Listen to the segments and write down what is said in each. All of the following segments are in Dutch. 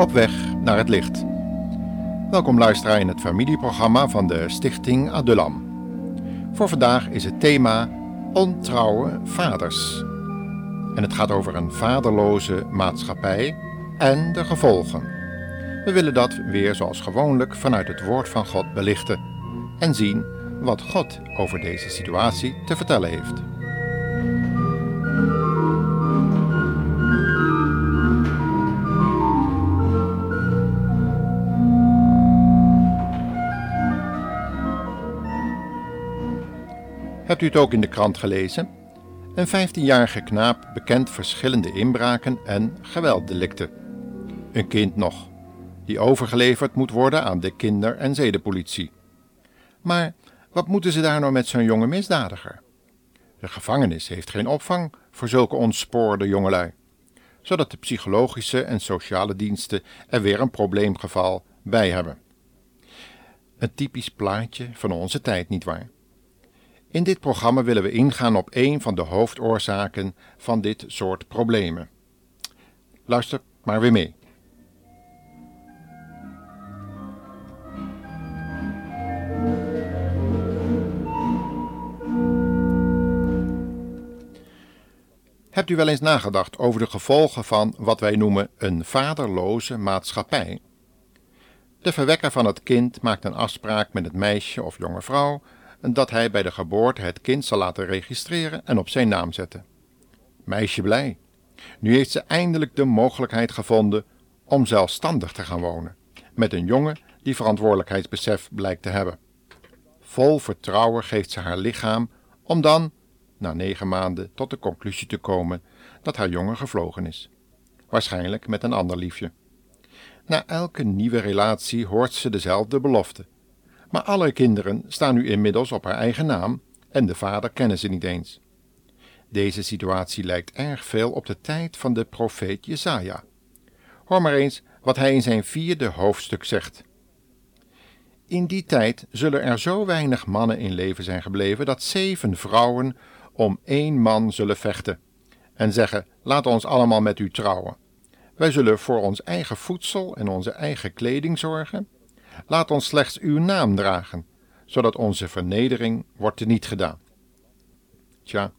Op weg naar het licht. Welkom luisteraar in het familieprogramma van de Stichting Adulam. Voor vandaag is het thema Ontrouwe vaders. En het gaat over een vaderloze maatschappij en de gevolgen. We willen dat weer zoals gewoonlijk vanuit het woord van God belichten en zien wat God over deze situatie te vertellen heeft. Hebt u het ook in de krant gelezen? Een 15-jarige knaap bekent verschillende inbraken en gewelddelicten. Een kind nog, die overgeleverd moet worden aan de kinder- en zedenpolitie. Maar wat moeten ze daar nou met zo'n jonge misdadiger? De gevangenis heeft geen opvang voor zulke ontspoorde jongelui, zodat de psychologische en sociale diensten er weer een probleemgeval bij hebben. Een typisch plaatje van onze tijd, nietwaar? In dit programma willen we ingaan op een van de hoofdoorzaken van dit soort problemen. Luister maar weer mee. Hebt u wel eens nagedacht over de gevolgen van wat wij noemen een vaderloze maatschappij? De verwekker van het kind maakt een afspraak met het meisje of jonge vrouw dat hij bij de geboorte het kind zal laten registreren en op zijn naam zetten. Meisje blij. Nu heeft ze eindelijk de mogelijkheid gevonden om zelfstandig te gaan wonen, met een jongen die verantwoordelijkheidsbesef blijkt te hebben. Vol vertrouwen geeft ze haar lichaam om dan, na negen maanden, tot de conclusie te komen dat haar jongen gevlogen is. Waarschijnlijk met een ander liefje. Na elke nieuwe relatie hoort ze dezelfde belofte maar alle kinderen staan nu inmiddels op haar eigen naam en de vader kennen ze niet eens. Deze situatie lijkt erg veel op de tijd van de profeet Jesaja. Hoor maar eens wat hij in zijn vierde hoofdstuk zegt. In die tijd zullen er zo weinig mannen in leven zijn gebleven dat zeven vrouwen om één man zullen vechten en zeggen: Laat ons allemaal met u trouwen. Wij zullen voor ons eigen voedsel en onze eigen kleding zorgen Laat ons slechts uw naam dragen, zodat onze vernedering wordt teniet gedaan. Tja,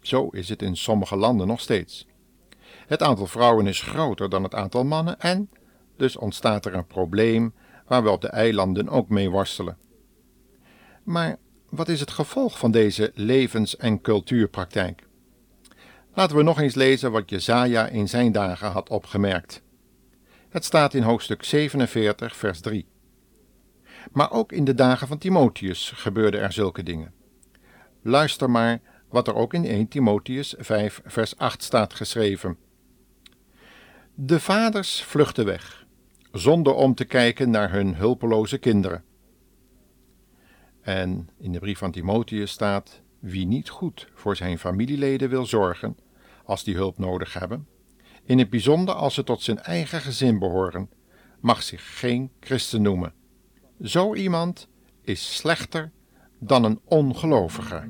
zo is het in sommige landen nog steeds. Het aantal vrouwen is groter dan het aantal mannen en dus ontstaat er een probleem waar we op de eilanden ook mee worstelen. Maar wat is het gevolg van deze levens- en cultuurpraktijk? Laten we nog eens lezen wat Jezaja in zijn dagen had opgemerkt. Het staat in hoofdstuk 47, vers 3. Maar ook in de dagen van Timotheus gebeurden er zulke dingen. Luister maar wat er ook in 1 Timotheus 5, vers 8 staat geschreven. De vaders vluchten weg, zonder om te kijken naar hun hulpeloze kinderen. En in de brief van Timotheus staat: Wie niet goed voor zijn familieleden wil zorgen, als die hulp nodig hebben, in het bijzonder als ze tot zijn eigen gezin behoren, mag zich geen christen noemen. Zo iemand is slechter dan een ongelovige.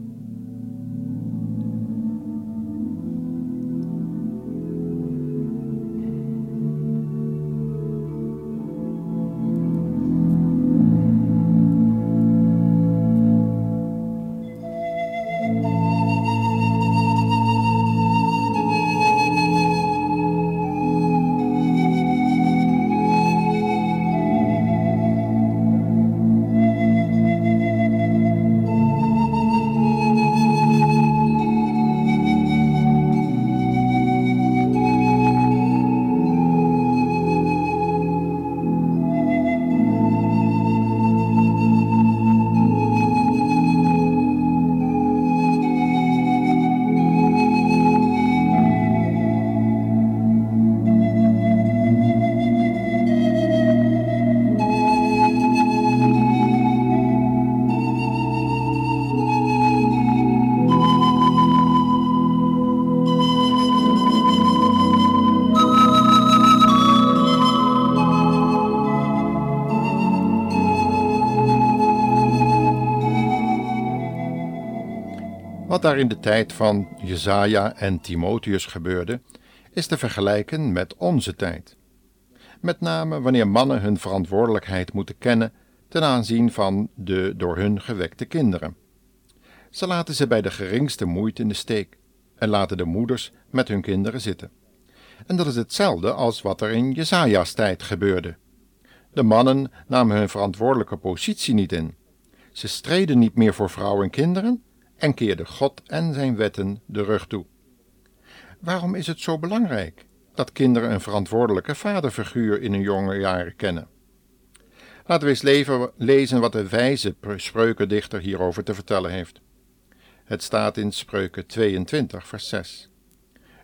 Wat daar in de tijd van Jesaja en Timotheus gebeurde, is te vergelijken met onze tijd. met name wanneer mannen hun verantwoordelijkheid moeten kennen ten aanzien van de door hun gewekte kinderen. Ze laten ze bij de geringste moeite in de steek en laten de moeders met hun kinderen zitten. En dat is hetzelfde als wat er in Jesaja's tijd gebeurde. De mannen namen hun verantwoordelijke positie niet in. Ze streden niet meer voor vrouw en kinderen en keerden God en zijn wetten de rug toe. Waarom is het zo belangrijk dat kinderen een verantwoordelijke vaderfiguur in hun jonge jaren kennen? Laten we eens lezen wat de wijze spreukendichter hierover te vertellen heeft. Het staat in Spreuken 22, vers 6.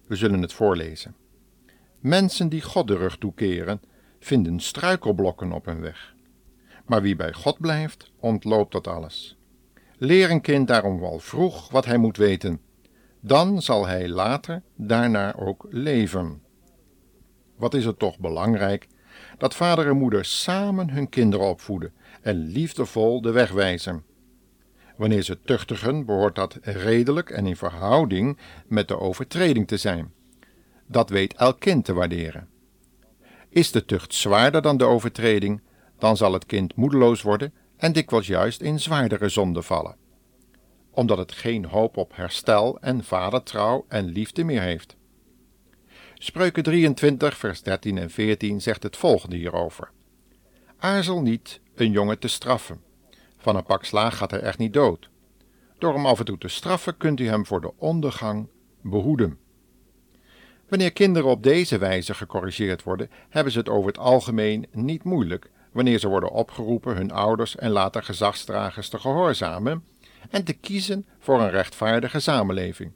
We zullen het voorlezen. Mensen die God de rug toekeren, vinden struikelblokken op hun weg. Maar wie bij God blijft, ontloopt dat alles. Leer een kind daarom wel vroeg wat hij moet weten. Dan zal hij later daarna ook leven. Wat is het toch belangrijk dat vader en moeder samen hun kinderen opvoeden en liefdevol de weg wijzen. Wanneer ze tuchtigen, behoort dat redelijk en in verhouding met de overtreding te zijn. Dat weet elk kind te waarderen. Is de tucht zwaarder dan de overtreding, dan zal het kind moedeloos worden en dikwijls juist in zwaardere zonde vallen, omdat het geen hoop op herstel en vadertrouw en liefde meer heeft. Spreuken 23, vers 13 en 14 zegt het volgende hierover. Aarzel niet een jongen te straffen. Van een pak slaag gaat hij echt niet dood. Door hem af en toe te straffen kunt u hem voor de ondergang behoeden. Wanneer kinderen op deze wijze gecorrigeerd worden, hebben ze het over het algemeen niet moeilijk wanneer ze worden opgeroepen hun ouders en later gezagsdragers te gehoorzamen en te kiezen voor een rechtvaardige samenleving.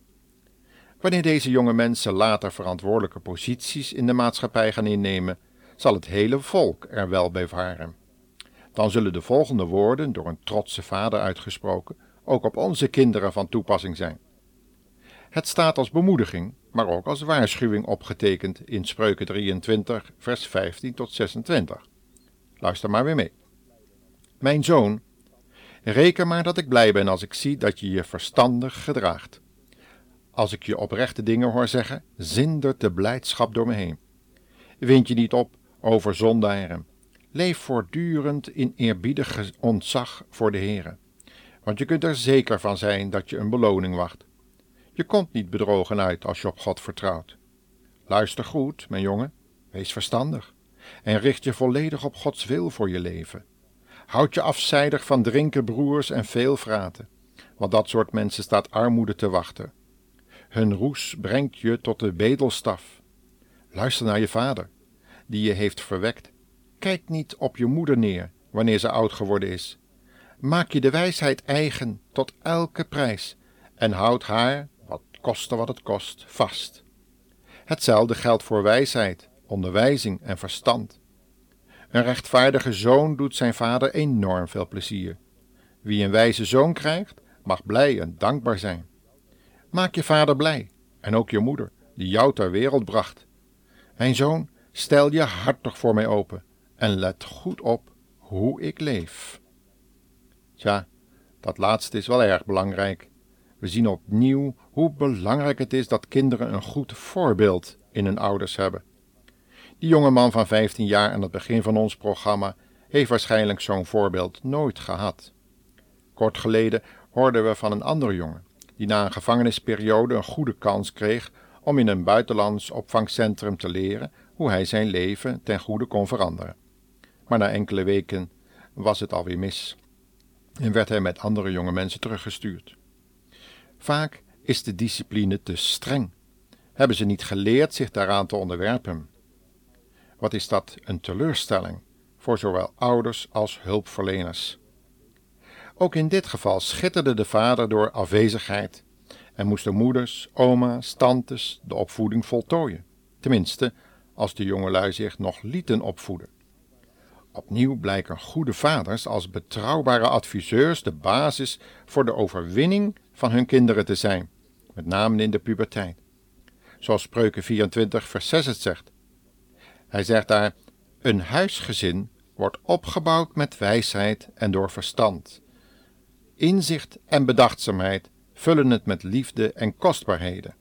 Wanneer deze jonge mensen later verantwoordelijke posities in de maatschappij gaan innemen, zal het hele volk er wel bij varen. Dan zullen de volgende woorden, door een trotse vader uitgesproken, ook op onze kinderen van toepassing zijn. Het staat als bemoediging, maar ook als waarschuwing opgetekend in Spreuken 23, vers 15 tot 26. Luister maar weer mee. Mijn zoon, reken maar dat ik blij ben als ik zie dat je je verstandig gedraagt. Als ik je oprechte dingen hoor zeggen, zindert de blijdschap door me heen. Wind je niet op over zondaren. Leef voortdurend in eerbiedig ontzag voor de Heere, want je kunt er zeker van zijn dat je een beloning wacht. Je komt niet bedrogen uit als je op God vertrouwt. Luister goed, mijn jongen, wees verstandig en richt je volledig op Gods wil voor je leven. Houd je afzijdig van drinken, broers en veel vraten, want dat soort mensen staat armoede te wachten. Hun roes brengt je tot de bedelstaf. Luister naar je vader, die je heeft verwekt. Kijk niet op je moeder neer wanneer ze oud geworden is. Maak je de wijsheid eigen tot elke prijs en houd haar, wat koste wat het kost, vast. Hetzelfde geldt voor wijsheid, onderwijzing en verstand. Een rechtvaardige zoon doet zijn vader enorm veel plezier. Wie een wijze zoon krijgt, mag blij en dankbaar zijn. Maak je vader blij en ook je moeder, die jou ter wereld bracht. Mijn zoon, stel je hart toch voor mij open en let goed op hoe ik leef. Tja, dat laatste is wel erg belangrijk. We zien opnieuw hoe belangrijk het is dat kinderen een goed voorbeeld in hun ouders hebben. Die jonge man van 15 jaar aan het begin van ons programma heeft waarschijnlijk zo'n voorbeeld nooit gehad. Kort geleden hoorden we van een andere jongen die na een gevangenisperiode een goede kans kreeg om in een buitenlands opvangcentrum te leren hoe hij zijn leven ten goede kon veranderen. Maar na enkele weken was het alweer mis en werd hij met andere jonge mensen teruggestuurd. Vaak is de discipline te streng. Hebben ze niet geleerd zich daaraan te onderwerpen? Wat is dat een teleurstelling voor zowel ouders als hulpverleners? Ook in dit geval schitterde de vader door afwezigheid en moesten moeders, oma's, tantes de opvoeding voltooien, tenminste als de jongelui zich nog lieten opvoeden. Opnieuw blijken goede vaders als betrouwbare adviseurs de basis voor de overwinning van hun kinderen te zijn, met name in de puberteit. Zoals Spreuken 24, vers 6 het zegt. Hij zegt daar: Een huisgezin wordt opgebouwd met wijsheid en door verstand. Inzicht en bedachtzaamheid vullen het met liefde en kostbaarheden.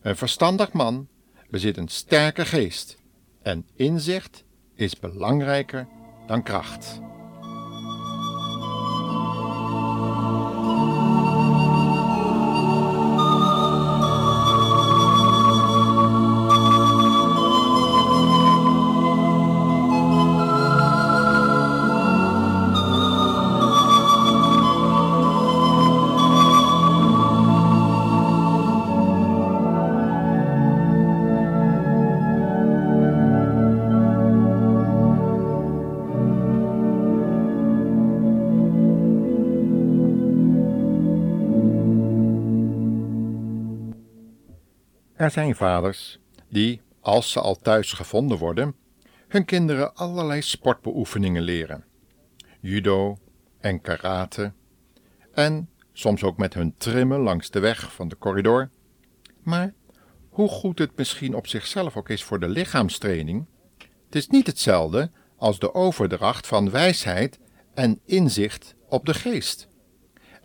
Een verstandig man bezit een sterke geest en inzicht is belangrijker dan kracht. Er zijn vaders die, als ze al thuis gevonden worden, hun kinderen allerlei sportbeoefeningen leren. Judo en karate. En soms ook met hun trimmen langs de weg van de corridor. Maar hoe goed het misschien op zichzelf ook is voor de lichaamstraining, het is niet hetzelfde als de overdracht van wijsheid en inzicht op de geest.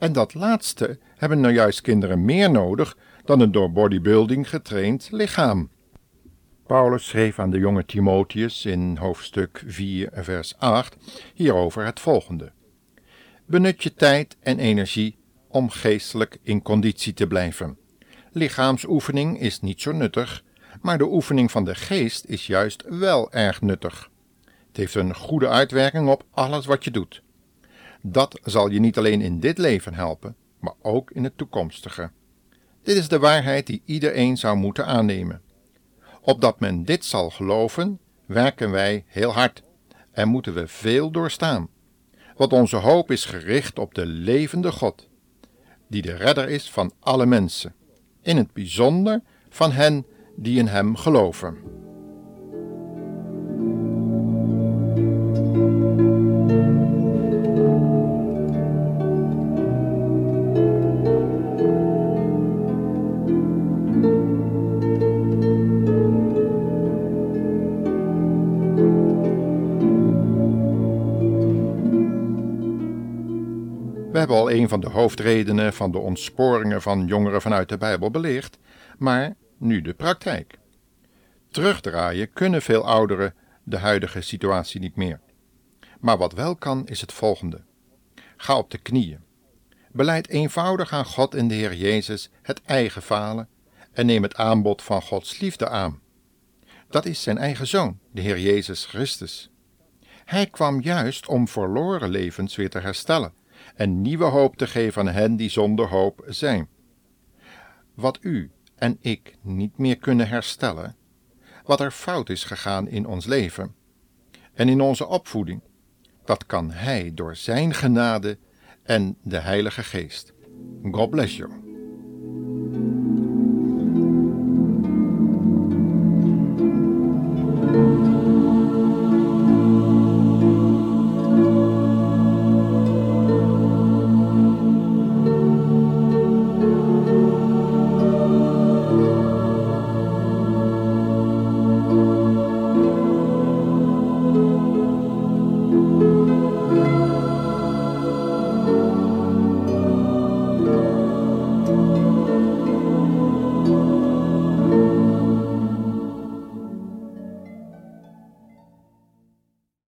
En dat laatste hebben nou juist kinderen meer nodig dan een door bodybuilding getraind lichaam. Paulus schreef aan de jonge Timotheus in hoofdstuk 4, vers 8 hierover het volgende: Benut je tijd en energie om geestelijk in conditie te blijven. Lichaamsoefening is niet zo nuttig, maar de oefening van de geest is juist wel erg nuttig. Het heeft een goede uitwerking op alles wat je doet. Dat zal je niet alleen in dit leven helpen, maar ook in het toekomstige. Dit is de waarheid die iedereen zou moeten aannemen. Opdat men dit zal geloven, werken wij heel hard en moeten we veel doorstaan. Want onze hoop is gericht op de levende God, die de redder is van alle mensen, in het bijzonder van hen die in Hem geloven. Een van de hoofdredenen van de ontsporingen van jongeren vanuit de Bijbel belicht, maar nu de praktijk. Terugdraaien kunnen veel ouderen de huidige situatie niet meer. Maar wat wel kan, is het volgende: ga op de knieën. Beleid eenvoudig aan God en de Heer Jezus het eigen falen en neem het aanbod van Gods liefde aan. Dat is zijn eigen zoon, de Heer Jezus Christus. Hij kwam juist om verloren levens weer te herstellen en nieuwe hoop te geven aan hen die zonder hoop zijn. Wat u en ik niet meer kunnen herstellen, wat er fout is gegaan in ons leven en in onze opvoeding, dat kan Hij door Zijn genade en de Heilige Geest. God bless you.